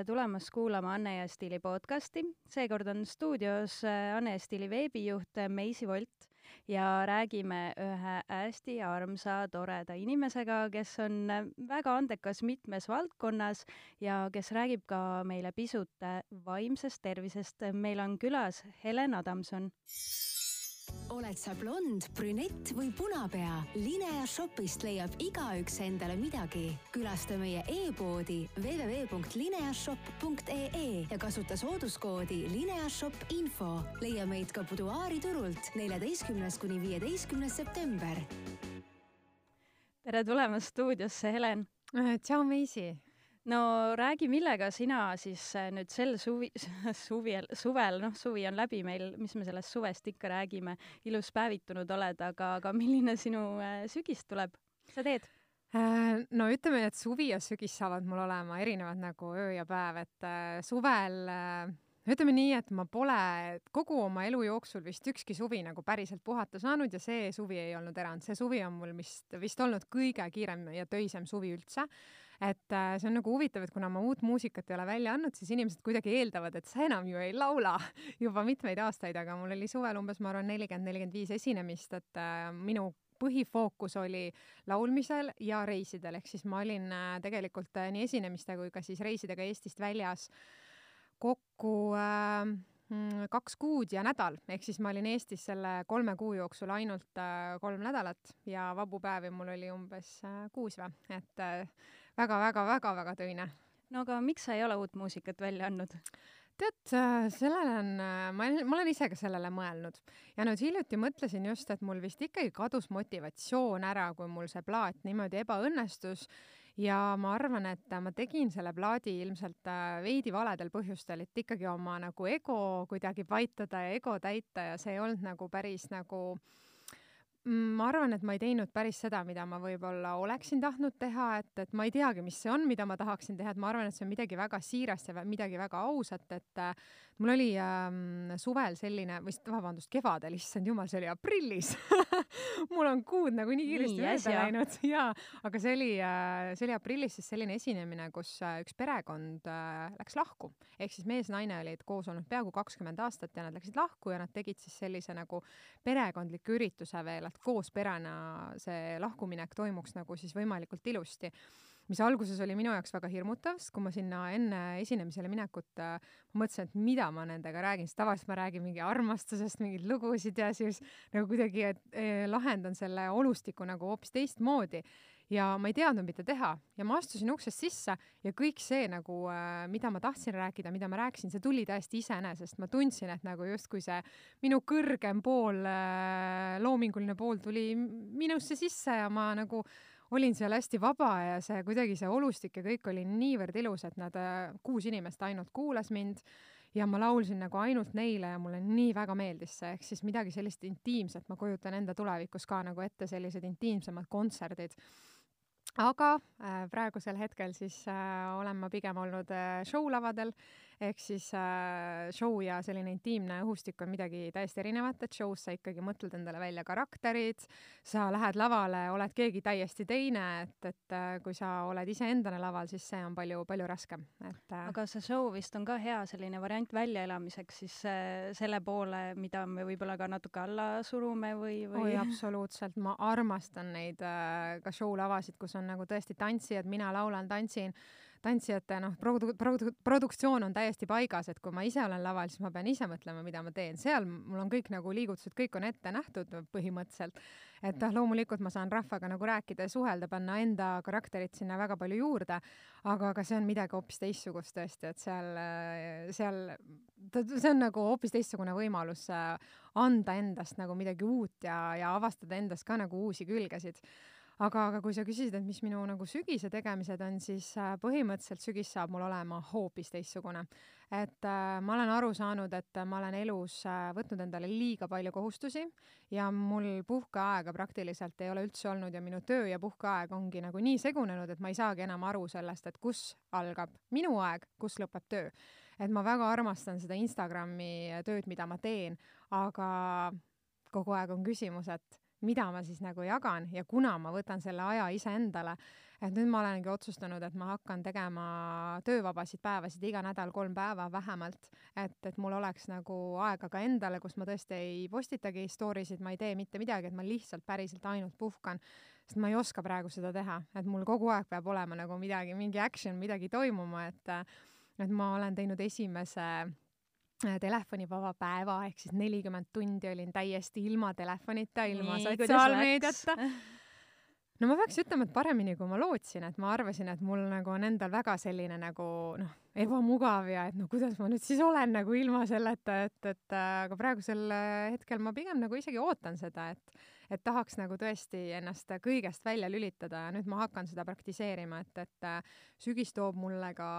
tere tulemast kuulama Anne ja Stiili podcasti. seekord on stuudios äh, Anne ja Stiili veebijuht äh, Meisi Volt ja räägime ühe hästi armsa, toreda inimesega, kes on äh, väga andekas mitmes valdkonnas ja kes räägib ka meile pisut vaimsest tervisest. meil on külas Helen Adamson oled sa blond, brünett või punapea, Linea Shopist leiab igaüks endale midagi. külasta meie e-poodi www.lineashop.ee ja kasuta sooduskoodi lineashopinfo. leia meid ka Buduaari turult neljateistkümnes kuni viieteistkümnes september. tere tulemast stuudiosse, Helen. tšau, Meisi no räägi, millega sina siis äh, nüüd sel suvi, suvel, suvel, noh, suvi on läbi meil, mis me sellest suvest ikka räägime, ilus päevitunud oled, aga, aga milline sinu äh, sügis tuleb, sa teed? Äh, no ütleme, et suvi ja sügis saavad mul olema erinevad nagu öö ja päev, et suvel ütleme nii, et ma pole kogu oma elu jooksul vist ükski suvi nagu päriselt puhata saanud ja see suvi ei olnud erand. see suvi on mul vist, vist olnud kõige kiirem ja töisem suvi üldse. Et äh, see on nagu huvitav, et kuna ma uut muusikat ei ole välja andnud, siis inimesed kuidagi eeldavad, et sa enam ju ei laula juba mitmeid aastaid, aga mul oli suvel umbes, ma arvan, nelikümmend, nelikümmend viis esinemist, et äh, minu põhifookus oli laulmisel ja reisidel, ehk siis ma olin äh, tegelikult nii esinemiste kui ka siis reisidega Eestist väljas kokku äh, mm, kaks kuud ja nädal, ehk siis ma olin Eestis selle kolme kuu jooksul ainult kolm nädalat ja vabu päevi mul oli umbes kuus või, et väga-väga-väga-väga äh, töine. no aga miks sa ei ole uut muusikat välja andnud? tead, äh, sellele on, äh, ma, ma olen ise ka sellele mõelnud ja nüüd hiljuti mõtlesin just, et mul vist ikkagi kadus motivatsioon ära, kui mul see plaat niimoodi ebaõnnestus ja ma arvan, et ma tegin selle plaadi ilmselt äh, veidi valedel põhjustel, et ikkagi oma nagu ego kuidagi paitada ja ego täita ja see ei olnud nagu päris nagu äh, ma arvan, et ma ei teinud päris seda, mida ma võib-olla oleksin tahtnud teha, et, et ma ei teagi, mis see on, mida ma tahaksin teha, et ma arvan, et see on midagi väga siirast ja midagi väga ausat, et mul oli ähm, suvel selline, või vabandust, kevadel, issand jumal, see oli aprillis mul on kuud nagu nii kiiresti mööda läinud ja, aga see oli äh,, see oli aprillis siis selline esinemine, kus äh, üks perekond äh, läks lahku, ehk siis mees-naine olid koos olnud peaaegu kakskümmend aastat ja nad läksid lahku ja nad tegid siis sellise nagu perekondliku ürituse veel et koos perena see lahkuminek toimuks nagu siis võimalikult ilusti. Mis alguses oli minu jaoks väga hirmutav, sest kui ma sinna enne esinemisele minekut, äh, mõtlesin, et mida ma nendega räägin, sest tavaliselt ma räägin mingi armastusest, mingeid lugusid ja siis nagu kuidagi et, eh, lahendan selle olustiku nagu hoopis teistmoodi. Ja ma ei teadnud, mida teha. Ja ma astusin uksest sisse ja kõik see nagu, äh, mida ma tahtsin rääkida, mida ma rääkisin, see tuli täiesti iseenesest, ma tundsin, et nagu justkui see minu kõrgem pool, loominguline pool tuli minusse sisse ja ma nagu olin seal hästi vaba ja see kuidagi see olustik ja kõik oli niivõrd ilus, et nad, äh, kuus inimest ainult kuulas mind ja ma laulsin nagu ainult neile ja mulle nii väga meeldis see, ehk siis midagi sellist intiimset, ma kujutan enda tulevikus ka nagu ette sellised intiimsemad kontserdid. Aga äh, praegusel hetkel siis äh, olen ma pigem olnud äh, show-lavadel ehk siis äh, show ja selline intiimne õhustik on midagi täiesti erinevat, et show's sa ikkagi mõtled endale välja karakterid, sa lähed lavale, oled keegi täiesti teine, et, et äh, kui sa oled iseendana laval, siis see on palju-palju raskem, et äh... aga see show vist on ka hea selline variant väljaelamiseks siis äh, selle poole, mida me võib-olla ka natuke alla surume või, või? oi, absoluutselt, ma armastan neid äh, ka show-lavasid, kus on nagu tõesti tantsijad, mina laulan, tantsin, tantsijate noh, produ-, produ-, produktsioon on täiesti paigas, et kui ma ise olen laval, siis ma pean ise mõtlema, mida ma teen, seal mul on kõik nagu liigutused, kõik on ette nähtud põhimõtteliselt. et noh, loomulikult ma saan rahvaga nagu rääkida ja suhelda, panna enda karakterit sinna väga palju juurde, aga, aga see on midagi hoopis teistsugust tõesti, et seal, seal, see on nagu hoopis teistsugune võimalus anda endast nagu midagi uut ja, ja avastada endast ka nagu uusi külgesid aga, aga kui sa küsisid, et mis minu nagu sügise tegemised on, siis äh, põhimõtteliselt sügis saab mul olema hoopis teistsugune. et äh, ma olen aru saanud, et ma olen elus äh, võtnud endale liiga palju kohustusi ja mul puhkeaega praktiliselt ei ole üldse olnud ja minu töö ja puhkeaeg ongi nagu nii segunenud, et ma ei saagi enam aru sellest, et kus algab minu aeg, kus lõpeb töö. et ma väga armastan seda Instagrami tööd, mida ma teen, aga kogu aeg on küsimus, et mida ma siis nagu jagan ja kuna ma võtan selle aja iseendale, et nüüd ma olengi otsustanud, et ma hakkan tegema töövabasid päevasid iga nädal kolm päeva vähemalt, et, et mul oleks nagu aega ka endale, kus ma tõesti ei postitagi story sid, ma ei tee mitte midagi, et ma lihtsalt päriselt ainult puhkan, sest ma ei oska praegu seda teha, et mul kogu aeg peab olema nagu midagi, mingi action, midagi toimuma, et et ma olen teinud esimese telefonivaba päeva ehk siis nelikümmend tundi olin täiesti ilma telefonita, ilma sotsiaalmeediata no ma peaks ütlema, et paremini, kui ma lootsin, et ma arvasin, et mul nagu on endal väga selline nagu noh, ebamugav ja et no kuidas ma nüüd siis olen nagu ilma selleta, et, et aga praegusel hetkel ma pigem nagu isegi ootan seda, et et tahaks nagu tõesti ennast kõigest välja lülitada ja nüüd ma hakkan seda praktiseerima, et, et sügis toob mulle ka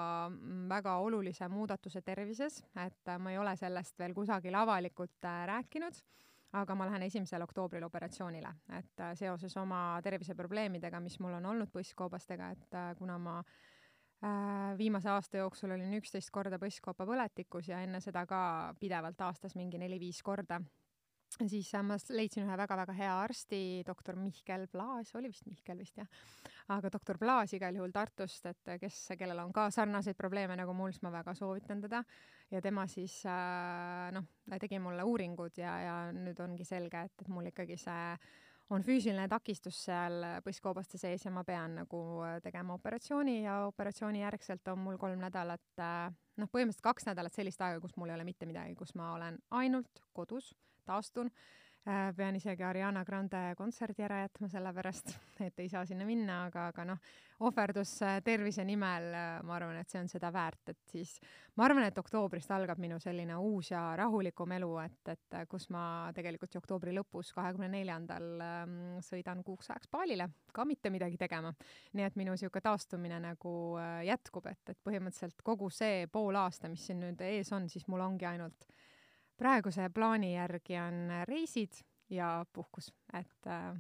väga olulise muudatuse tervises, et ma ei ole sellest veel kusagil avalikult rääkinud aga ma lähen esimesel oktoobril operatsioonile, et äh, seoses oma terviseprobleemidega, mis mul on olnud põsskoobastega, et äh, kuna ma äh, viimase aasta jooksul olin üksteist korda põsskoopa põletikus ja enne seda ka pidevalt aastas mingi neli-viis korda, siis ma leidsin ühe väga-väga hea arsti, doktor Mihkel Plaas, oli vist Mihkel vist jah, aga doktor Plaas igal juhul Tartust, et kes, kellel on ka sarnaseid probleeme nagu mul, siis ma väga soovitan teda. Ja tema siis äh, noh, tegi mulle uuringud ja, ja nüüd ongi selge, et, et mul ikkagi see on füüsiline takistus seal põsskoobaste sees ja ma pean nagu tegema operatsiooni ja operatsiooni järgselt on mul kolm nädalat, äh, noh, põhimõtteliselt kaks nädalat sellist aega, kus mul ei ole mitte midagi, kus ma olen ainult kodus, taastun Äh, pean isegi Ariana Grande kontserdi ära jätma, sellepärast et ei saa sinna minna, aga, aga noh, ohverdus äh, tervise nimel, äh, ma arvan, et see on seda väärt, et siis ma arvan, et oktoobrist algab minu selline uus ja rahulikum elu, et, et kus ma tegelikult ju oktoobri lõpus, kahekümne neljandal ähm, sõidan kuuks ajaks Balile, ka mitte midagi tegema. nii et minu niisugune taastumine nagu jätkub, et, et põhimõtteliselt kogu see pool aasta, mis siin nüüd ees on, siis mul ongi ainult praeguse plaani järgi on reisid ja puhkus, et äh,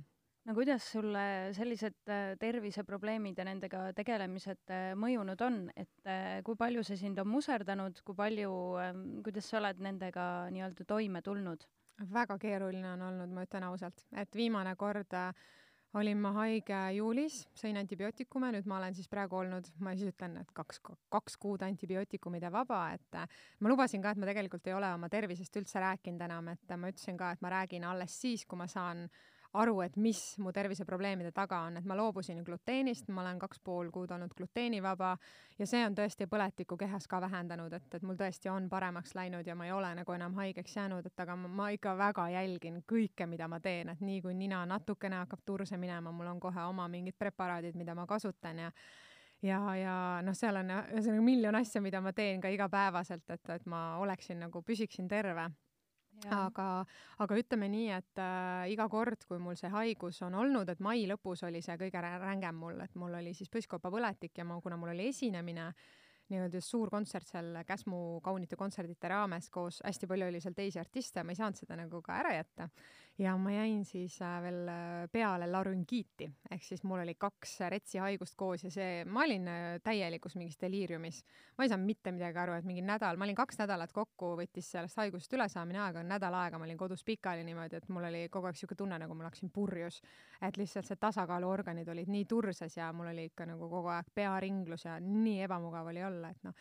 no kuidas sulle sellised äh, terviseprobleemid ja nendega tegelemised äh, mõjunud on, et kui palju see sind on muserdanud, kui palju, ähm, kuidas sa oled nendega nii-öelda toime tulnud? väga keeruline on olnud, ma ütlen ausalt, et viimane kord äh, olin ma haige juulis, sõin antibiootikume, nüüd ma olen siis praegu olnud, ma siis ütlen, et kaks, kaks kuud antibiootikumide vaba, et ma lubasin ka, et ma tegelikult ei ole oma tervisest üldse rääkinud enam, et ma ütlesin ka, et ma räägin alles siis, kui ma saan aru, et mis mu terviseprobleemide taga on, et ma loobusin gluteenist, ma olen kaks pool kuud olnud gluteenivaba ja see on tõesti põletikku kehas ka vähendanud, et, et mul tõesti on paremaks läinud ja ma ei ole nagu enam haigeks jäänud, et aga ma, ma ikka väga jälgin kõike, mida ma teen, et nii kui nina natukene hakkab turse minema, mul on kohe oma mingid preparaadid, mida ma kasutan ja ja, ja noh, seal on ühesõnaga miljon asja, mida ma teen ka igapäevaselt, et, et ma oleksin nagu, püsiksin terve aga, aga ütleme nii, et äh, iga kord, kui mul see haigus on olnud, et mai lõpus oli see kõige rängem mul, et mul oli siis põskkopapõletik ja ma, kuna mul oli esinemine nii-öelda suur kontsert seal Käsmu kaunite kontserdite raames koos, hästi palju oli seal teisi artiste, ma ei saanud seda nagu ka ära jätta. Ja ma jäin siis äh, veel äh, peale larüngiiti, ehk siis mul oli kaks retsi haigust koos ja see, ma olin äh, täielikus mingis deliiriumis. ma ei saanud mitte midagi aru, et mingi nädal, ma olin kaks nädalat kokku, võttis sellest haigusest ülesaamine aega, nädal aega ma olin kodus pikali niimoodi, et mul oli kogu aeg siuke tunne, nagu ma oleksin purjus. et lihtsalt see tasakaaluorganid olid nii turses ja mul oli ikka nagu kogu aeg pearinglus ja nii ebamugav oli olla, et noh,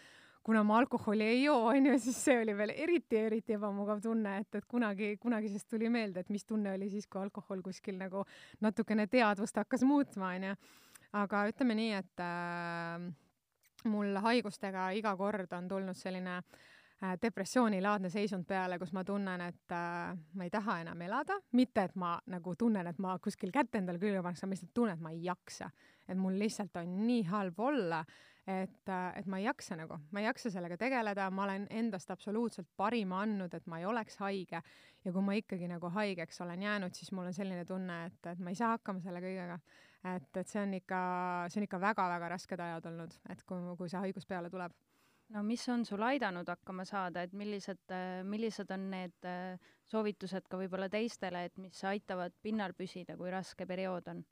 kuna ma alkoholi ei joo, onju, siis see oli veel eriti, eriti ebamugav tunne, et, et kunagi, kunagisest tuli meelde, et mis tunne oli siis, kui alkohol kuskil nagu natukene teadvust hakkas muutma, onju. aga ütleme nii, et äh, mul haigustega iga kord on tulnud selline äh, depressioonilaadne seisund peale, kus ma tunnen, et äh, ma ei taha enam elada, mitte et ma nagu tunnen, et ma kuskil kätt endale külge paneks, ma lihtsalt tunnen, et ma ei jaksa. et mul lihtsalt on nii halb olla et, äh, et ma ei jaksa nagu, ma ei jaksa sellega tegeleda, ma olen endast absoluutselt parima andnud, et ma ei oleks haige ja kui ma ikkagi nagu haigeks olen jäänud, siis mul on selline tunne, et, et ma ei saa hakkama selle kõigega. et, et see on ikka, see on ikka väga-väga rasked ajad olnud, et kui, kui see haigus peale tuleb no mis on sul aidanud hakkama saada, et millised, millised on need soovitused ka võib-olla teistele, et mis aitavad pinnal püsida, kui raske periood on?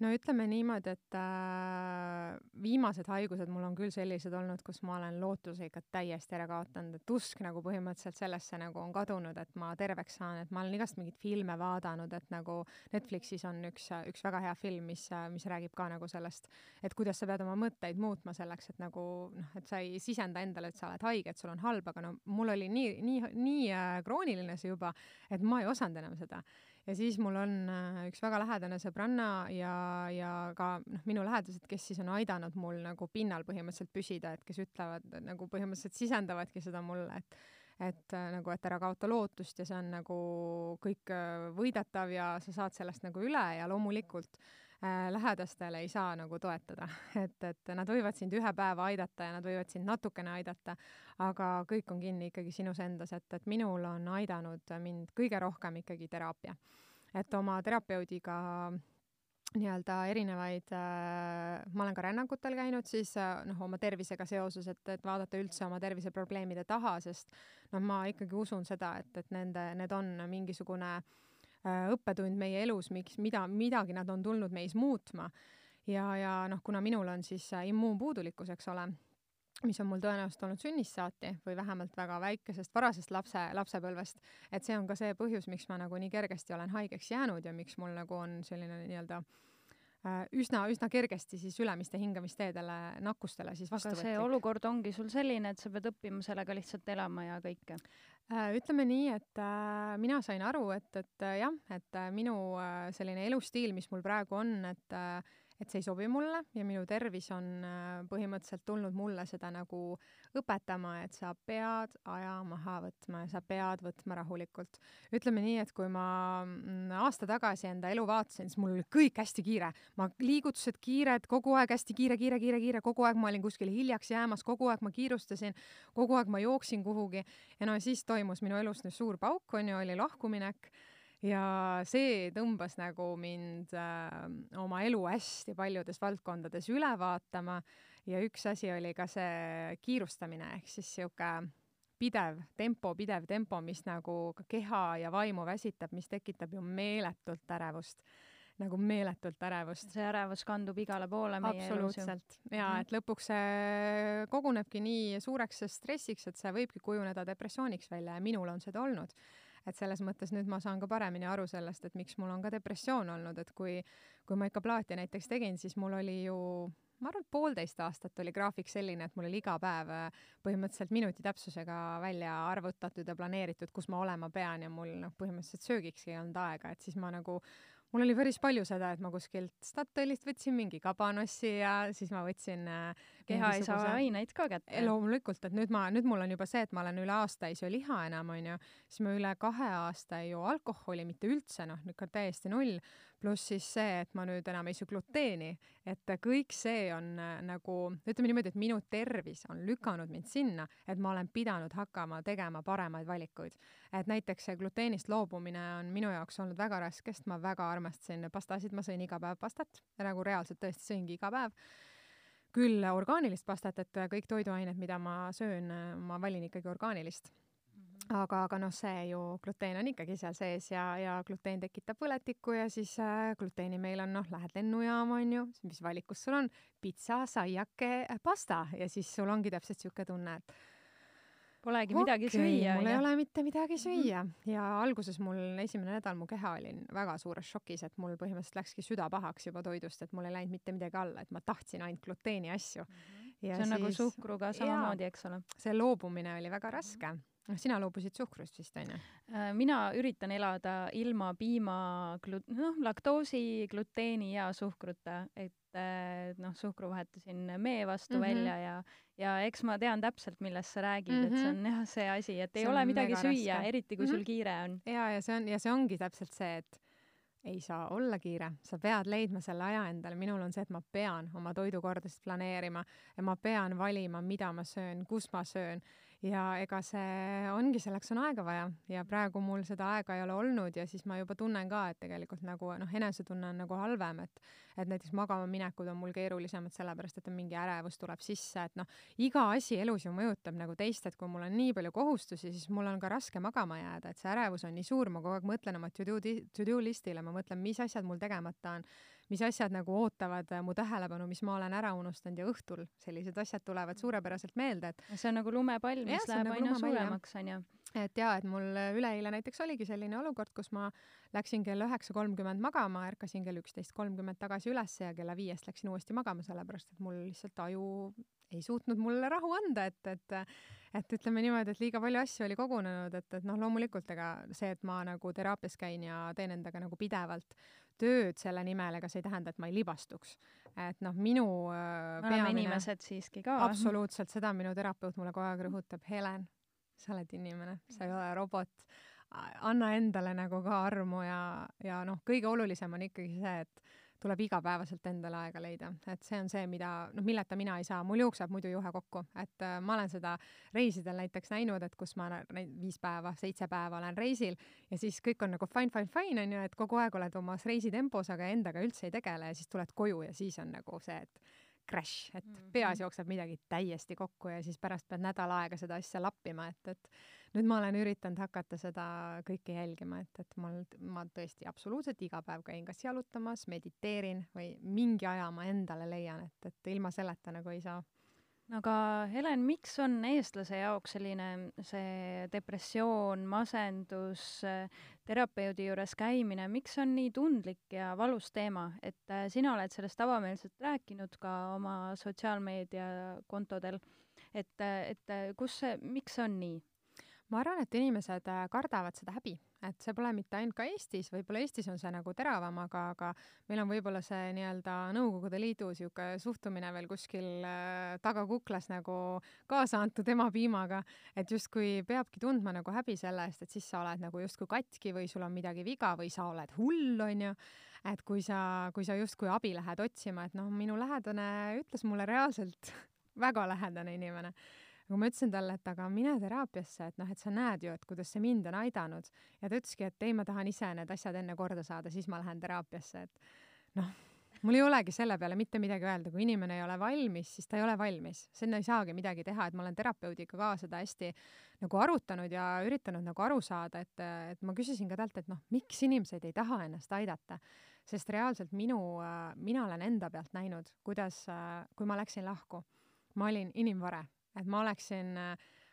No ütleme niimoodi, et äh, viimased haigused mul on küll sellised olnud, kus ma olen lootuse ikka täiesti ära kaotanud, et usk nagu põhimõtteliselt sellesse nagu on kadunud, et ma terveks saan, et ma olen igast mingeid filme vaadanud, et nagu Netflixis on üks, üks väga hea film, mis, mis räägib ka nagu sellest, et kuidas sa pead oma mõtteid muutma selleks, et nagu noh, et sa ei sisenda endale, et sa oled haige, et sul on halb, aga no mul oli nii, nii, nii äh, krooniline see juba, et ma ei osanud enam seda ja siis mul on äh, üks väga lähedane sõbranna ja, ja ka noh, minu lähedased, kes siis on aidanud mul nagu pinnal põhimõtteliselt püsida, et kes ütlevad nagu põhimõtteliselt sisendavadki seda mulle, et et äh, nagu, et ära kaota lootust ja see on nagu kõik äh, võidetav ja sa saad sellest nagu üle ja loomulikult äh, lähedastele ei saa nagu toetada, et, et nad võivad sind ühe päeva aidata ja nad võivad sind natukene aidata, aga kõik on kinni ikkagi sinus endas, et, et minul on aidanud mind kõige rohkem ikkagi teraapia. et oma terapeudiga nii-öelda erinevaid äh,, ma olen ka rännakutel käinud siis äh, noh, oma tervisega seoses, et, et vaadata üldse oma terviseprobleemide taha, sest noh, ma ikkagi usun seda, et, et nende, need on mingisugune äh, õppetund meie elus, miks, mida, midagi nad on tulnud meis muutma. ja, ja noh, kuna minul on siis äh, immuunpuudulikkus, eks ole mis on mul tõenäoliselt olnud sünnist saati või vähemalt väga väikesest varasest lapse, lapsepõlvest, et see on ka see põhjus, miks ma nagu nii kergesti olen haigeks jäänud ja miks mul nagu on selline nii-öelda äh, üsna, üsna kergesti siis ülemiste hingamisteedele nakkustele siis vastuvõtlik. see olukord ongi sul selline, et sa pead õppima sellega lihtsalt elama ja kõike äh,? ütleme nii, et äh, mina sain aru, et, et äh, jah, et äh, minu äh, selline elustiil, mis mul praegu on, et äh, et see ei sobi mulle ja minu tervis on äh, põhimõtteliselt tulnud mulle seda nagu õpetama, et sa pead aja maha võtma ja sa pead võtma rahulikult. ütleme nii, et kui ma mm, aasta tagasi enda elu vaatasin, siis mul oli kõik hästi kiire. ma, liigutused kiired, kogu aeg hästi kiire, kiire, kiire, kiire, kogu aeg ma olin kuskil hiljaks jäämas, kogu aeg ma kiirustasin, kogu aeg ma jooksin kuhugi ja no siis toimus minu elus nüüd suur pauk, on ju, oli lahkuminek ja see tõmbas nagu mind äh, oma elu hästi paljudes valdkondades üle vaatama ja üks asi oli ka see kiirustamine ehk siis sihuke pidev tempo, pidev tempo, mis nagu ka keha ja vaimu väsitab, mis tekitab ju meeletult ärevust nagu meeletult ärevust. see ärevus kandub igale poole meie elus ju. ja mhm. et lõpuks see kogunebki nii suureks stressiks, et see võibki kujuneda depressiooniks välja ja minul on seda olnud et selles mõttes nüüd ma saan ka paremini aru sellest, et miks mul on ka depressioon olnud, et kui, kui ma ikka plaati näiteks tegin, siis mul oli ju ma arvan, et poolteist aastat oli graafik selline, et mul oli iga päev äh, põhimõtteliselt minuti täpsusega välja arvutatud ja planeeritud, kus ma olema pean ja mul noh, põhimõtteliselt söögikski ei olnud aega, et siis ma nagu mul oli päris palju seda, et ma kuskilt Statoilist võtsin mingi kabanossi ja siis ma võtsin äh, keha ei saa aineid ka kätte. loomulikult, et nüüd ma, nüüd mul on juba see, et ma olen üle aasta ei söö liha enam, onju, siis ma üle kahe aasta ei joo alkoholi mitte üldse, noh, nüüd ka täiesti null. Pluss siis see, et ma nüüd enam ei söö gluteeni, et kõik see on äh, nagu, ütleme niimoodi, et minu tervis on lükanud mind sinna, et ma olen pidanud hakkama tegema paremaid valikuid. et näiteks see gluteenist loobumine on minu jaoks olnud väga raske, sest ma väga armastasin pastasid, ma sõin iga päev pastat, nagu reaalselt tõesti sõingi iga päev küll orgaanilist pastat, et kõik toiduained, mida ma söön, ma valin ikkagi orgaanilist. Aga, aga noh, see ju gluteen on ikkagi seal sees ja, ja gluteen tekitab põletikku ja siis äh, gluteeni meil on noh, lähed lennujaama onju, mis valikus sul on, pitsa, saiake, pasta. Ja siis sul ongi täpselt siuke tunne, et Polegi okay, midagi süüa. mul ei ole mitte midagi mhm. süüa ja alguses mul esimene nädal mu keha oli väga suures šokis, et mul põhimõtteliselt läkski süda pahaks juba toidust, et mul ei läinud mitte midagi alla, et ma tahtsin ainult gluteeni asju. Ja see on nagu siis, nagu suhkruga samamoodi, eks ole. see loobumine oli väga raske mm. -hmm noh, sina loobusid suhkrust vist, onju? Äh, mina üritan elada ilma piima, noh, laktoosi, gluteeni ja suhkruta, et äh, noh, suhkru vahetasin mee vastu mm -hmm. välja ja, ja eks ma tean täpselt, millest sa räägid mm, -hmm. et see on mhm. jah see asi, et ei see ole midagi süüa, eriti kui mm -hmm. sul kiire on. ja, ja see on, ja see ongi täpselt see, et ei saa olla kiire, sa pead leidma selle aja endale, minul on see, et ma pean oma toidukordasid planeerima ja ma pean valima, mida ma söön, kus ma söön ja ega see ongi, selleks on aega vaja. Ja praegu mul seda aega ei ole olnud ja siis ma juba tunnen ka, et tegelikult nagu noh, enesetunne on nagu halvem, et et näiteks magama minekud on mul keerulisemad, sellepärast et on mingi ärevus tuleb sisse, et noh, iga asi elus ju mõjutab nagu teist, et kui mul on nii palju kohustusi, siis mul on ka raske magama jääda, et see ärevus on nii suur, ma kogu aeg mõtlen oma to-do, to-do listile, ma mõtlen, mis asjad mul tegemata on mis asjad nagu ootavad äh, mu tähelepanu, mis ma olen ära unustanud ja õhtul sellised asjad tulevad suurepäraselt meelde, et see on nagu lumepall, mis ja, läheb nagu aina suuremaks, onju et jaa, et mul üleeile näiteks oligi selline olukord, kus ma läksin kell üheksa kolmkümmend magama, ärkasin kell üksteist kolmkümmend tagasi üles ja kella viiest läksin uuesti magama, sellepärast et mul lihtsalt aju ei suutnud mulle rahu anda, et, et et ütleme niimoodi, et liiga palju asju oli kogunenud, et, et noh, loomulikult ega see, et ma nagu teraapias käin ja teen endaga nagu pidevalt tööd selle nimel, ega see ei tähenda, et ma ei libastuks. et noh, minu äh, me oleme inimesed siiski ka. absoluutselt, seda minu terapeut mulle kogu aeg rõhutab, Helen sa oled inimene, sa ei ole robot. anna endale nagu ka armu ja, ja noh, kõige olulisem on ikkagi see, et tuleb igapäevaselt endale aega leida, et see on see, mida, noh, milleta mina ei saa, mul jookseb muidu juhe kokku, et äh, ma olen seda reisidel näiteks näinud, et kus ma viis päeva, seitse päeva olen reisil ja siis kõik on nagu fine, fine, fine onju, et kogu aeg oled omas reisitempos, aga endaga üldse ei tegele ja siis tuled koju ja siis on nagu see, et crash, et -hmm. peas jookseb midagi täiesti kokku ja siis pärast pead nädal aega seda asja lappima, et, et nüüd ma olen üritanud hakata seda kõike jälgima, et, et ma, ma tõesti absoluutselt iga päev käin kas jalutamas, mediteerin või mingi aja ma endale leian, et, et ilma selleta nagu ei saa. Aga Helen, miks on eestlase jaoks selline see depressioon, masendus, terapeudi juures käimine, miks on nii tundlik ja valus teema, et äh, sina oled sellest avameelselt rääkinud ka oma sotsiaalmeediakontodel, et, et kus see, miks see on nii? Ma arvan, et inimesed äh, kardavad seda häbi, et see pole mitte ainult ka Eestis, võib-olla Eestis on see nagu teravam, aga, aga meil on võib-olla see nii-öelda Nõukogude Liidu sihuke suhtumine veel kuskil äh, tagakuklas nagu kaasa antud emapiimaga, et justkui peabki tundma nagu häbi selle eest, et siis sa oled nagu justkui katki või sul on midagi viga või sa oled hull, onju. et kui sa, kui sa justkui abi lähed otsima, et noh, minu lähedane ütles mulle reaalselt väga lähedane inimene kui ma ütlesin talle, et aga mine teraapiasse, et noh, et sa näed ju, et kuidas see mind on aidanud. Ja ta ütleski, et ei, ma tahan ise need asjad enne korda saada, siis ma lähen teraapiasse, et noh, mul ei olegi selle peale mitte midagi öelda, kui inimene ei ole valmis, siis ta ei ole valmis, sinna ei saagi midagi teha, et ma olen terapeudiga ka seda hästi nagu arutanud ja üritanud nagu aru saada, et, et ma küsisin ka talt, et noh, miks inimesed ei taha ennast aidata, sest reaalselt minu, mina olen enda pealt näinud, kuidas, kui ma läksin lahku, ma olin inimvare et ma oleksin,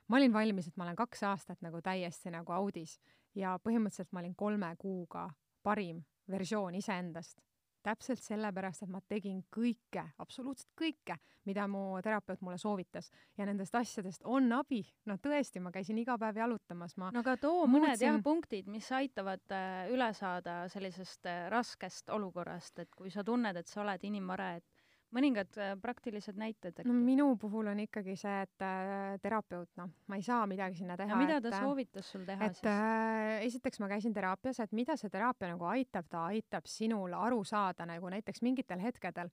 ma olin valmis, et ma olen kaks aastat nagu täiesti nagu audis ja põhimõtteliselt ma olin kolme kuuga parim versioon iseendast. täpselt sellepärast, et ma tegin kõike, absoluutselt kõike, mida mu terapeut mulle soovitas ja nendest asjadest on abi. no tõesti, ma käisin iga päev jalutamas, ma no aga too mõned muutsin... jah punktid, mis aitavad äh, üle saada sellisest äh, raskest olukorrast, et kui sa tunned, et sa oled inimvare, et mõningad äh, praktilised näited äkki? no minu puhul on ikkagi see, et äh, terapeut, noh, ma ei saa midagi sinna teha. mida ta et, äh, soovitas sul teha et, siis äh,? esiteks ma käisin teraapias, et mida see teraapia nagu aitab, ta aitab sinul aru saada nagu näiteks mingitel hetkedel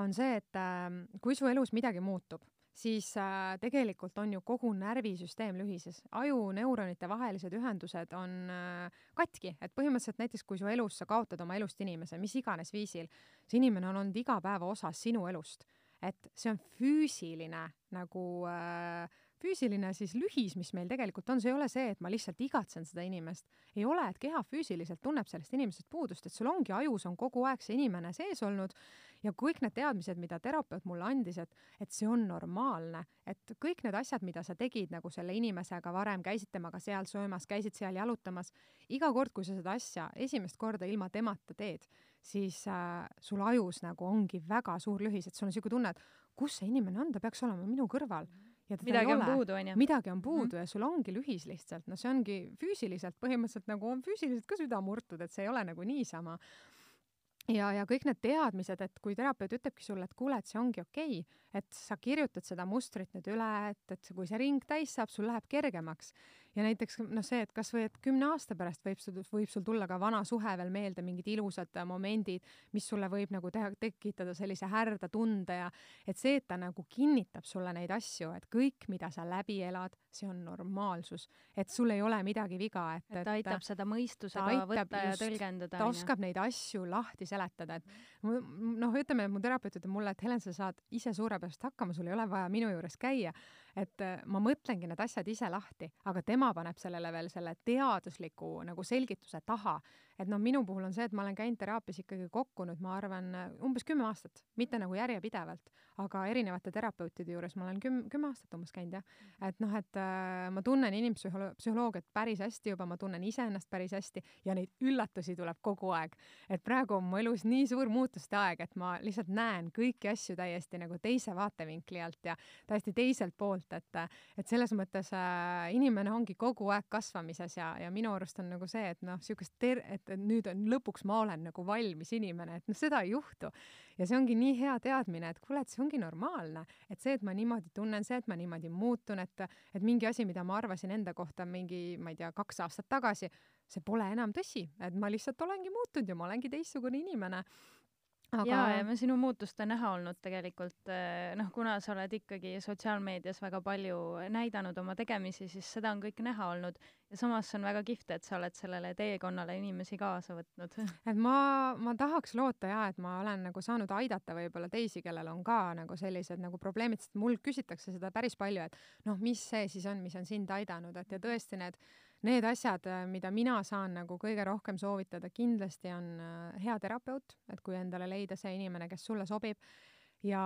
on see, et äh, kui su elus midagi muutub siis äh, tegelikult on ju kogu närvisüsteem lühises. aju neuronite vahelised ühendused on äh, katki, et põhimõtteliselt näiteks kui su elus sa kaotad oma elust inimese, mis iganes viisil, see inimene on olnud igapäeva osa sinu elust. et see on füüsiline nagu äh, füüsiline siis lühis, mis meil tegelikult on, see ei ole see, et ma lihtsalt igatsen seda inimest. ei ole, et keha füüsiliselt tunneb sellest inimesest puudust, et sul ongi ajus on kogu aeg see inimene sees olnud ja kõik need teadmised, mida terapeut mulle andis, et, et see on normaalne, et kõik need asjad, mida sa tegid nagu selle inimesega varem, käisid temaga seal söömas, käisid seal jalutamas, iga kord, kui sa seda asja esimest korda ilma temata teed, siis äh, sul ajus nagu ongi väga suur lühis, et sul on niisugune tunne, et kus see inimene on, ta peaks olema minu kõrval mm. -hmm ja midagi on puudu, onju. midagi on puudu mm -hmm. ja sul ongi lühis lihtsalt, no see ongi füüsiliselt põhimõtteliselt nagu on füüsiliselt ka süda murtud, et see ei ole nagu niisama ja, ja kõik need teadmised, et kui terapeut ütlebki sulle, et kuule, et see ongi okei okay,, et sa kirjutad seda mustrit nüüd üle, et, et kui see ring täis saab, sul läheb kergemaks ja näiteks noh, see, et kasvõi et kümne aasta pärast võib sul, võib sul tulla ka vana suhe veel meelde, mingid ilusad momendid, mis sulle võib nagu teha, tekitada sellise härda tunde ja et see, et ta nagu kinnitab sulle neid asju, et kõik, mida sa läbi elad, see on normaalsus, et sul ei ole midagi viga, et, et ta aitab seda mõistusega võtta ja tõlgendada. ta oskab neid asju lahti seletada, et noh, ütleme, mu terapeut ütleb mulle, et Helen, sa saad ise suurepäraselt hakkama, sul ei ole vaja minu juures käia et äh, ma mõtlengi need asjad ise lahti, aga tema paneb sellele veel selle teadusliku nagu selgituse taha, et noh, minu puhul on see, et ma olen käinud teraapias ikkagi kokku nüüd, ma arvan, umbes kümme aastat, mitte nagu järjepidevalt, aga erinevate terapeutide juures ma olen küm-, kümme aastat umbes käinud jah. et noh, et äh, ma tunnen inimpsühholoogiat päris hästi juba, ma tunnen iseennast päris hästi ja neid üllatusi tuleb kogu aeg. et praegu on mu elus nii suur muutuste aeg, et ma lihtsalt näen kõiki asju täiesti nagu teise vaatevinkli alt ja täiesti teiselt poolt, et, et selles mõttes äh, inimene ongi kogu aeg kasvamises ja, ja minu arust on nagu see, et noh, niisugust ter-, et, et nüüd on lõpuks ma olen nagu valmis inimene, et noh, seda ei juhtu. ja see ongi nii hea teadmine, et kuule, et see ongi normaalne, et see, et ma niimoodi tunnen, see, et ma niimoodi muutun, et, et mingi asi, mida ma arvasin enda kohta mingi, ma ei tea, kaks aastat tagasi, see pole enam tõsi, et ma lihtsalt olengi muutunud ja ma olengi teistsugune inimene aga... ja, ja me sinu muutuste näha olnud tegelikult eh, noh, kuna sa oled ikkagi sotsiaalmeedias väga palju näidanud oma tegemisi, siis seda on kõike näha olnud ja samas on väga kihvt, et sa oled sellele teekonnale inimesi kaasa võtnud. et ma, ma tahaks loota ja, et ma olen nagu saanud aidata võib-olla teisi, kellel on ka nagu sellised nagu probleemid, sest mul küsitakse seda päris palju, et noh, mis see siis on, mis on sind aidanud, et ja tõesti need need asjad, äh, mida mina saan nagu kõige rohkem soovitada, kindlasti on äh, hea terapeut, et kui endale leida see inimene, kes sulle sobib. Ja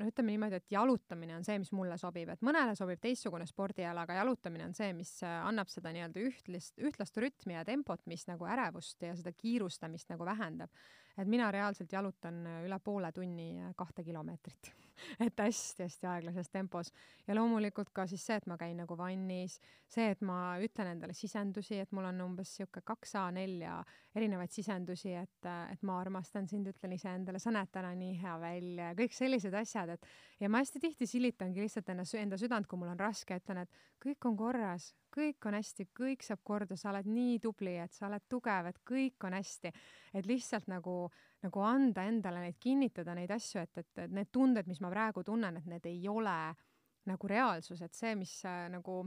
noh, ütleme niimoodi, et jalutamine on see, mis mulle sobib, et mõnele sobib teistsugune spordiala, aga jalutamine on see, mis äh, annab seda nii-öelda ühtlist, ühtlast rütmi ja tempot, mis nagu ärevust ja seda kiirustamist nagu vähendab. et mina reaalselt jalutan üle poole tunni kahte kilomeetrit et hästi-hästi aeglases tempos. ja loomulikult ka siis see, et ma käin nagu vannis, see, et ma ütlen endale sisendusi, et mul on umbes sihuke kaks A4 erinevaid sisendusi, et, et ma armastan sind, ütlen iseendale, sa näed täna nii hea välja ja kõik sellised asjad, et ja ma hästi tihti silitangi lihtsalt enda, enda südant, kui mul on raske, ütlen, et kõik on korras, kõik on hästi, kõik saab korda, sa oled nii tubli, et sa oled tugev, et kõik on hästi. et lihtsalt nagu nagu anda endale neid, kinnitada neid asju, et, et, et need tunded, mis ma praegu tunnen, et need ei ole nagu reaalsus, et see, mis äh, nagu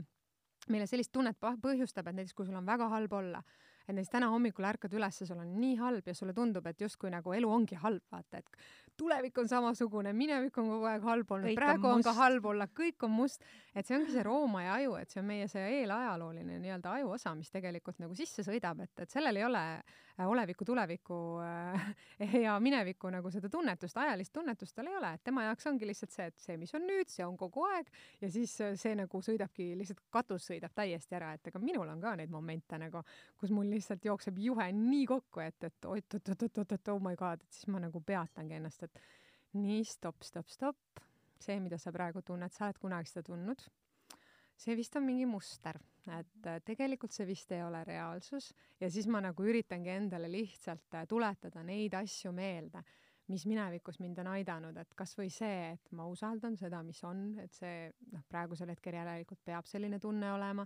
meile sellist tunnet põhjustab, et näiteks kui sul on väga halb olla, et näiteks täna hommikul ärkad üles ja sul on nii halb ja sulle tundub, et justkui nagu elu ongi halb, vaata, et tulevik on samasugune, minevik on kogu aeg halb olnud, praegu on, on ka halb olla, kõik on must, et see ongi see roomaaja aju, et see on meie see eelajalooline nii-öelda aju osa, mis tegelikult nagu sisse sõidab, et, et sellel ei ole äh, oleviku, tuleviku äh, ja mineviku nagu seda tunnetust, ajalist tunnetust tal ei ole, et tema jaoks ongi lihtsalt see, et see, mis on nüüd, see on kogu aeg ja siis äh, see nagu sõidabki, lihtsalt katus sõidab täiesti ära, et ega minul on ka neid momente nagu, kus mul lihtsalt jookseb juhe nii kokku, et, et oot-oot-oot-oot-oot, oh my god, et siis ma nagu peatangi ennast, et nii, stopp, stopp, stopp. see, mida sa praegu tunned, sa oled kunagi seda tundnud. see vist on mingi muster, et äh, tegelikult see vist ei ole reaalsus ja siis ma nagu üritangi endale lihtsalt äh, tuletada neid asju meelde, mis minevikus mind on aidanud, et kasvõi see, et ma usaldan seda, mis on, et see noh, praegusel hetkel järelikult peab selline tunne olema,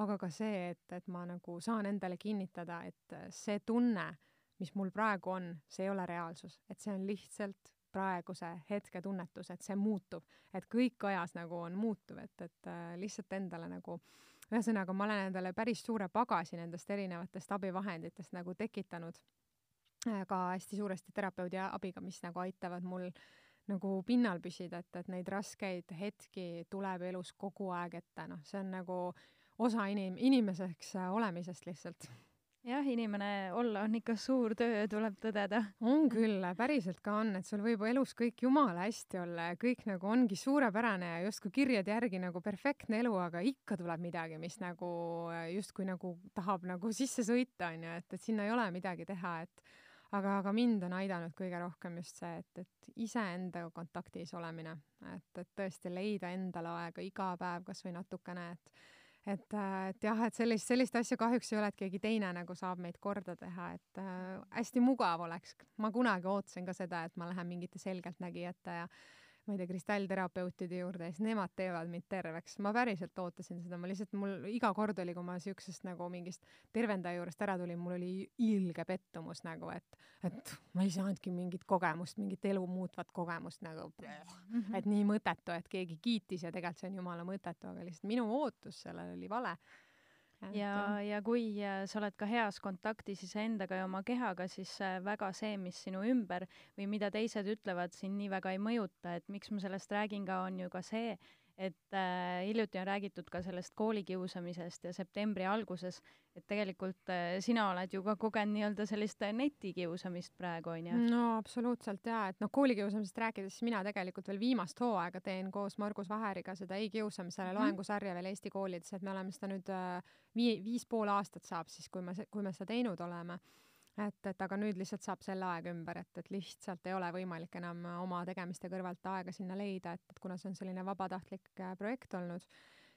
aga ka see, et, et ma nagu saan endale kinnitada, et äh, see tunne mis mul praegu on, see ei ole reaalsus, et see on lihtsalt praeguse hetke tunnetus, et see muutub, et kõik ajas nagu on muutuv, et, et äh, lihtsalt endale nagu ühesõnaga, ma olen endale päris suure pagasi nendest erinevatest abivahenditest nagu tekitanud äh, ka hästi suuresti terapeudi abiga, mis nagu aitavad mul nagu pinnal püsida, et, et neid raskeid hetki tuleb elus kogu aeg ette, noh, see on nagu osa inim-, inimeseks olemisest lihtsalt jah, inimene olla on ikka suur töö, tuleb tõdeda. on küll, päriselt ka on, et sul võib elus kõik jumala hästi olla ja kõik nagu ongi suurepärane ja justkui kirjade järgi nagu perfektne elu, aga ikka tuleb midagi, mis nagu justkui nagu tahab nagu sisse sõita, onju, et, et sinna ei ole midagi teha, et aga, aga mind on aidanud kõige rohkem just see, et, et iseendaga kontaktis olemine, et, et tõesti leida endale aega iga päev kasvõi natukene, et et, äh, et jah, et sellist, sellist asja kahjuks ei ole, et keegi teine nagu saab meid korda teha, et äh, hästi mugav oleks. ma kunagi ootasin ka seda, et ma lähen mingite selgeltnägijate ja ma ei tea, kristallterapeutide juurde ja siis nemad teevad mind terveks. ma päriselt ootasin seda, ma lihtsalt, mul iga kord oli, kui ma siuksest nagu mingist tervendaja juurest ära tulin, mul oli ilge pettumus nagu, et, et ma ei saanudki mingit kogemust, mingit elu muutvat kogemust nagu -hmm. et nii mõttetu, et keegi kiitis ja tegelikult see on jumala mõttetu, aga lihtsalt minu ootus sellele oli vale ja, ja kui äh, sa oled ka heas kontaktis iseendaga ja oma kehaga, siis äh, väga see, mis sinu ümber või mida teised ütlevad, sind nii väga ei mõjuta, et miks ma sellest räägin ka, on ju ka see, et äh, hiljuti on räägitud ka sellest koolikiusamisest ja septembri alguses, et tegelikult äh, sina oled ju ka kogenud nii-öelda sellist netikiusamist praegu, on ju? no absoluutselt jaa, et noh, koolikiusamisest rääkides, siis mina tegelikult veel viimast hooaega teen koos Margus Vaheriga seda Ei kiusamisele mm -hmm. loengusarja veel Eesti koolides, et me oleme seda nüüd äh, vii-, viis pool aastat saab siis, kui me, kui me seda teinud oleme et, et aga nüüd lihtsalt saab selle aeg ümber, et, et lihtsalt ei ole võimalik enam oma tegemiste kõrvalt aega sinna leida, et, et kuna see on selline vabatahtlik äh, projekt olnud,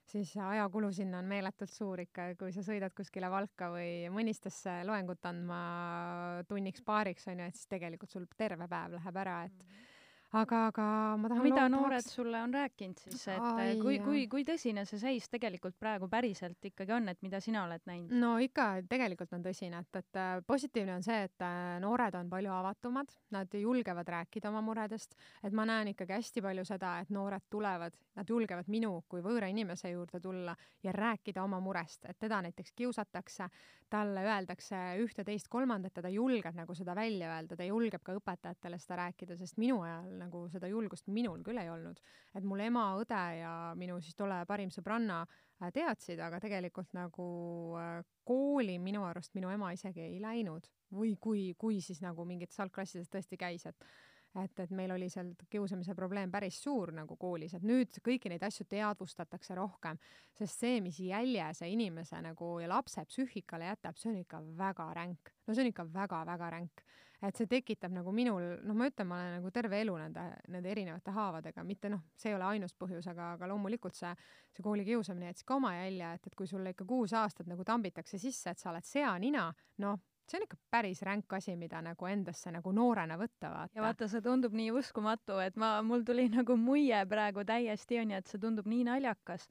siis ajakulu sinna on meeletult suur ikka, kui sa sõidad kuskile Valka või Mõnistesse loengut andma tunniks-paariks, on ju, et siis tegelikult sul terve päev läheb ära, et mm -hmm aga, aga ma tahan mida noored tahaks... sulle on rääkinud siis, et Ai, kui, kui, kui tõsine see seis tegelikult praegu päriselt ikkagi on, et mida sina oled näinud? no ikka, tegelikult on tõsine, et, et äh, positiivne on see, et äh, noored on palju avatumad, nad julgevad rääkida oma muredest, et ma näen ikkagi hästi palju seda, et noored tulevad, nad julgevad minu kui võõra inimese juurde tulla ja rääkida oma murest, et teda näiteks kiusatakse, talle öeldakse ühte, teist, kolmandat ja ta julgeb nagu seda välja öelda, ta julgeb ka õpetajatele seda rääkida, sest minu ajal nagu seda julgust minul küll ei olnud. et mul ema, õde ja minu siis tolle parim sõbranna äh, teadsid, aga tegelikult nagu äh, kooli minu arust minu ema isegi ei läinud või kui, kui siis nagu mingites algklassides tõesti käis, et et, et meil oli seal kiusamise probleem päris suur nagu koolis, et nüüd kõiki neid asju teadvustatakse rohkem, sest see, mis jälje see inimese nagu ja lapse psüühikale jätab, see on ikka väga ränk. no see on ikka väga-väga ränk. Et see tekitab nagu minul, noh, ma ütlen, ma olen nagu terve elu nende, nende erinevate haavadega, mitte noh, see ei ole ainus põhjus, aga, aga loomulikult see, see koolikiusamine jättis ka oma jälje, et, et kui sulle ikka kuus aastat nagu tambitakse sisse, et sa oled seanina, noh see on ikka päris ränk asi, mida nagu endasse nagu noorena võtta, vaata. ja vaata, see tundub nii uskumatu, et ma, mul tuli nagu muie praegu täiesti onju, et see tundub nii naljakas,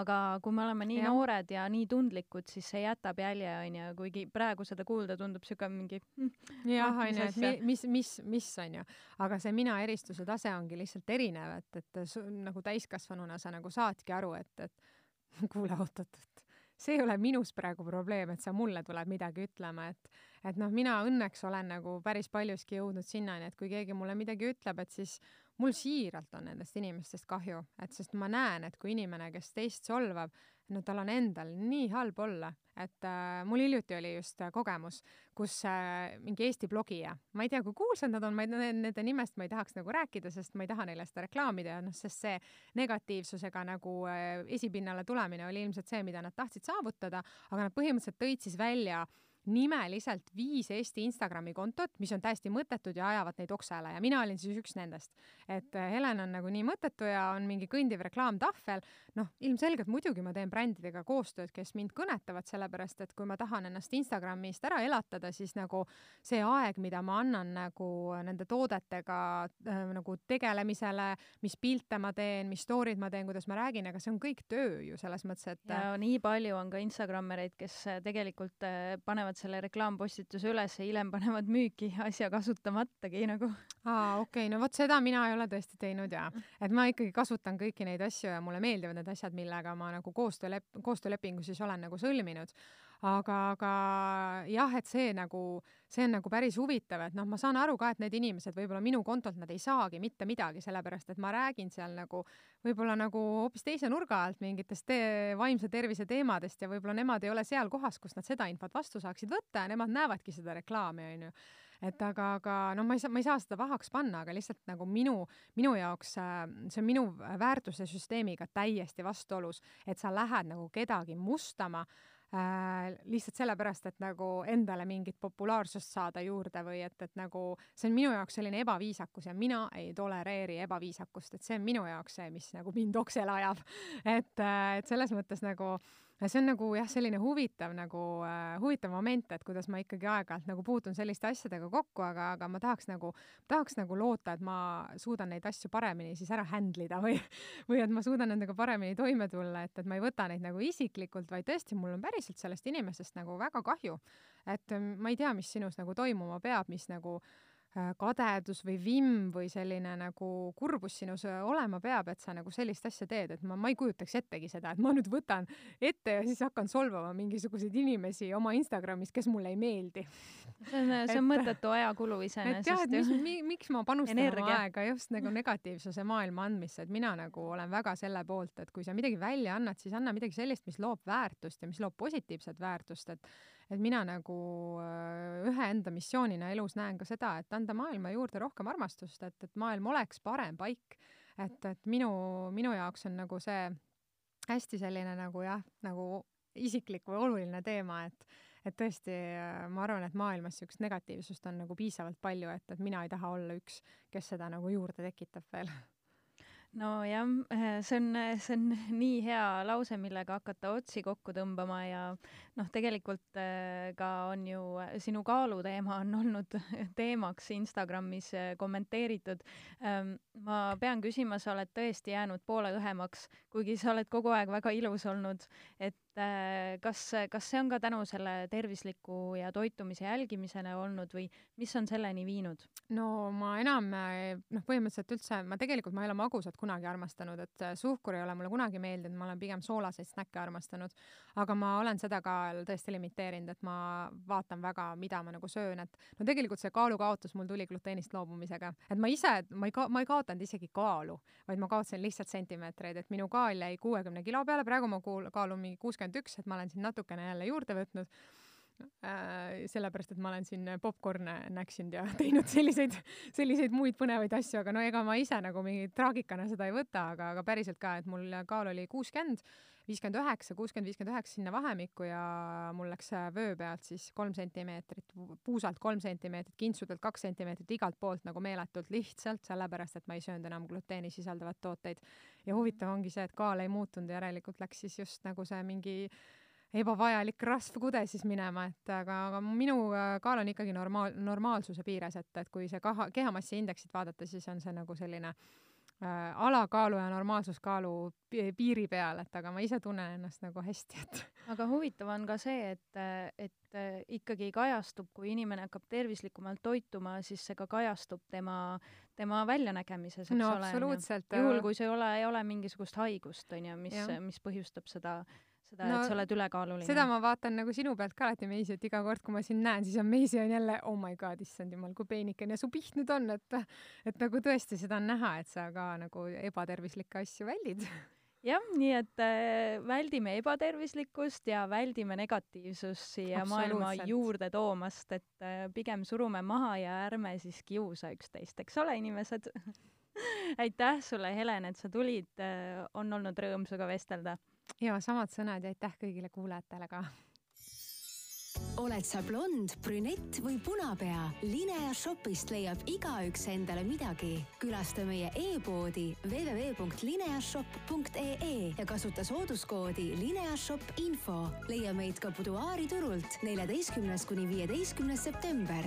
aga kui me oleme nii ja. noored ja nii tundlikud, siis see jätab jälje onju, kuigi praegu seda kuulda tundub siuke mingi mm, jah, noh, onju, et mi, mis, mis, mis onju, aga see mina eristuse tase ongi lihtsalt erinev, et, et su, nagu täiskasvanuna sa nagu saadki aru, et, et kuule, oot-oot-oot see ei ole minus praegu probleem, et sa mulle tuled midagi ütlema, et, et noh, mina õnneks olen nagu päris paljuski jõudnud sinnani, et kui keegi mulle midagi ütleb, et siis mul siiralt on nendest inimestest kahju, et sest ma näen, et kui inimene, kes teist solvab, no tal on endal nii halb olla, et äh, mul hiljuti oli just äh, kogemus, kus äh, mingi Eesti blogija, ma ei tea, kui kuulsad nad on, ma ei, nende nimest ma ei tahaks nagu rääkida, sest ma ei taha neile seda reklaamida ja noh, sest see negatiivsusega nagu äh, esipinnale tulemine oli ilmselt see, mida nad tahtsid saavutada, aga nad põhimõtteliselt tõid siis välja äh, nimeliselt viis Eesti Instagrami kontot, mis on täiesti mõttetud ja ajavad neid oksele ja mina olin siis üks nendest. et äh, Helen on nagu nii mõttetu ja on mingi kõndiv reklaamtahvel, noh, ilmselgelt muidugi ma teen brändidega koostööd, kes mind kõnetavad, sellepärast et kui ma tahan ennast Instagramist ära elatada, siis nagu see aeg, mida ma annan nagu nende toodetega äh, nagu tegelemisele, mis pilte ma teen, mis story'd ma teen, kuidas ma räägin, aga see on kõik töö ju selles mõttes, et ja nii palju on ka Instagrammereid, kes tegelikult panevad panevad selle reklaampostituse üles ja hiljem panevad müüki asja kasutamatagi nagu. aa, okei okay., no vot seda mina ei ole tõesti teinud ja, et ma ikkagi kasutan kõiki neid asju ja mulle meeldivad need asjad, millega ma nagu koostöölep-, koostöölepingu siis olen nagu sõlminud aga, aga jah, et see nagu, see on nagu päris huvitav, et noh, ma saan aru ka, et need inimesed võib-olla minu kontolt nad ei saagi mitte midagi, sellepärast et ma räägin seal nagu võib-olla nagu hoopis teise nurga alt mingitest te vaimse tervise teemadest ja võib-olla nemad ei ole seal kohas, kus nad seda infot vastu saaksid võtta ja nemad näevadki seda reklaami, onju. Et aga, aga noh, ma ei saa, ma ei saa seda pahaks panna, aga lihtsalt nagu minu, minu jaoks äh, see on minu väärtuse süsteemiga täiesti vastuolus, et sa lähed nagu kedagi mustama äh, lihtsalt sellepärast, et nagu endale mingit populaarsust saada juurde või et, et nagu see on minu jaoks selline ebaviisakus ja mina ei tolereeri ebaviisakust, et see on minu jaoks see, mis nagu mind oksele ajab. et, äh, et selles mõttes nagu äh, see on nagu jah, selline huvitav nagu äh, huvitav moment, et kuidas ma ikkagi aeg-ajalt nagu puutun selliste asjadega kokku, aga, aga ma tahaks nagu, tahaks nagu loota, et ma suudan neid asju paremini siis ära handle ida või, või et ma suudan nendega paremini toime tulla, et, et ma ei võta neid nagu isiklikult, vaid tõesti, mul on päriselt sellest inimesest nagu väga kahju. et ähm, ma ei tea, mis sinus nagu toimuma peab, mis nagu Äh, kadedus või vimm või selline nagu kurbus sinus äh, olema peab, et sa nagu sellist asja teed, et ma, ma ei kujutaks ettegi seda, et ma nüüd võtan ette ja siis hakkan solvama mingisuguseid inimesi oma Instagramis, kes mulle ei meeldi. see on, see on mõttetu ajakulu iseenesest. et jah, et mis, mi, miks ma panustan Energia. oma aega just nagu negatiivsuse maailma andmisse, et mina nagu olen väga selle poolt, et kui sa midagi välja annad, siis anna midagi sellist, mis loob väärtust ja mis loob positiivset väärtust, et et mina nagu äh, ühe enda missioonina elus näen ka seda, et anda maailma juurde rohkem armastust, et, et maailm oleks parem paik. et, et minu, minu jaoks on nagu see hästi selline nagu jah, nagu isiklik või oluline teema, et et tõesti, äh, ma arvan, et maailmas niisugust negatiivsust on nagu piisavalt palju, et, et mina ei taha olla üks, kes seda nagu juurde tekitab veel nojah, eh, see on, see on nii hea lause, millega hakata otsi kokku tõmbama ja noh, tegelikult eh, ka on ju sinu kaaluteema on olnud teemaks Instagramis eh, kommenteeritud. Ehm, ma pean küsima, sa oled tõesti jäänud poole õhemaks, kuigi sa oled kogu aeg väga ilus olnud, et Äh, kas, kas see on ka tänu selle tervisliku ja toitumise jälgimisele olnud või mis on selleni viinud? no ma enam noh, põhimõtteliselt üldse ma tegelikult ma ei ole magusat kunagi armastanud, et äh, suhkur ei ole mulle kunagi meeldinud, ma olen pigem soolaseid snäkke armastanud. aga ma olen seda ka tõesti limiteerinud, et ma vaatan väga, mida ma nagu söön, et no tegelikult see kaalukaotus mul tuli gluteenist loobumisega, et ma ise, ma ei ka-, ma ei kaotanud isegi kaalu, vaid ma kaotasin lihtsalt sentimeetreid, et minu kaal jäi kuuekümne kilo peale, praegu ma kuul-, kaalun mingi kuuskümmend üks, et ma olen siin natukene jälle juurde võtnud. Sellepärast, et ma olen siin popkorne näksinud ja teinud selliseid, selliseid muid põnevaid asju, aga no ega ma ise nagu mingi traagikana seda ei võta, aga, aga päriselt ka, et mul kaal oli kuuskümmend, viiskümmend üheksa, kuuskümmend, viiskümmend üheksa sinna vahemikku ja mul läks vöö pealt siis kolm sentimeetrit, puusalt kolm sentimeetrit, kintsudelt kaks sentimeetrit, igalt poolt nagu meeletult lihtsalt, sellepärast et ma ei söönud enam gluteeni sisaldavat tooteid. ja huvitav ongi see, et kaal ei muutunud, järelikult läks siis just nagu see mingi ebavajalik rasv kudesis minema, et aga, aga minu äh, kaal on ikkagi normaal, normaalsuse piires, et, et kui see kaha, kehamassi indeksit vaadata, siis on see nagu selline äh, alakaalu ja normaalsuskaalu piiri peal, et aga ma ise tunnen ennast nagu hästi, et. aga huvitav on ka see, et, et äh, ikkagi kajastub, kui inimene hakkab tervislikumalt toituma, siis see ka kajastub tema, tema väljanägemises, eks no, ole. absoluutselt. juhul, kui see ei ole, ei ole mingisugust haigust, on ju, mis, mis põhjustab seda seda no,, et sa oled ülekaaluline. seda ma vaatan nagu sinu pealt ka alati meisi, et iga kord, kui ma sind näen, siis on meisi on jälle oh my god, issand jumal, kui peenikene su piht nüüd on, et et nagu tõesti seda on näha, et sa ka nagu ebatervislikke asju väldid. Jah, nii et äh, väldime ebatervislikkust ja väldime negatiivsust siia maailma juurde toomast, et äh, pigem surume maha ja ärme siis kiusa üksteist, eks ole, inimesed? Aitäh sulle, Helen, et sa tulid äh,, on olnud rõõm sinuga vestelda ja samad sõnad ja aitäh kõigile kuulajatele ka. oled sa blond, brünett või punapea, Linea Shopist leiab igaüks endale midagi. külasta meie e-poodi www.lineashop.ee ja kasuta sooduskoodi Lineashop info. leia meid ka Buduaari turult neljateistkümnes kuni viieteistkümnes september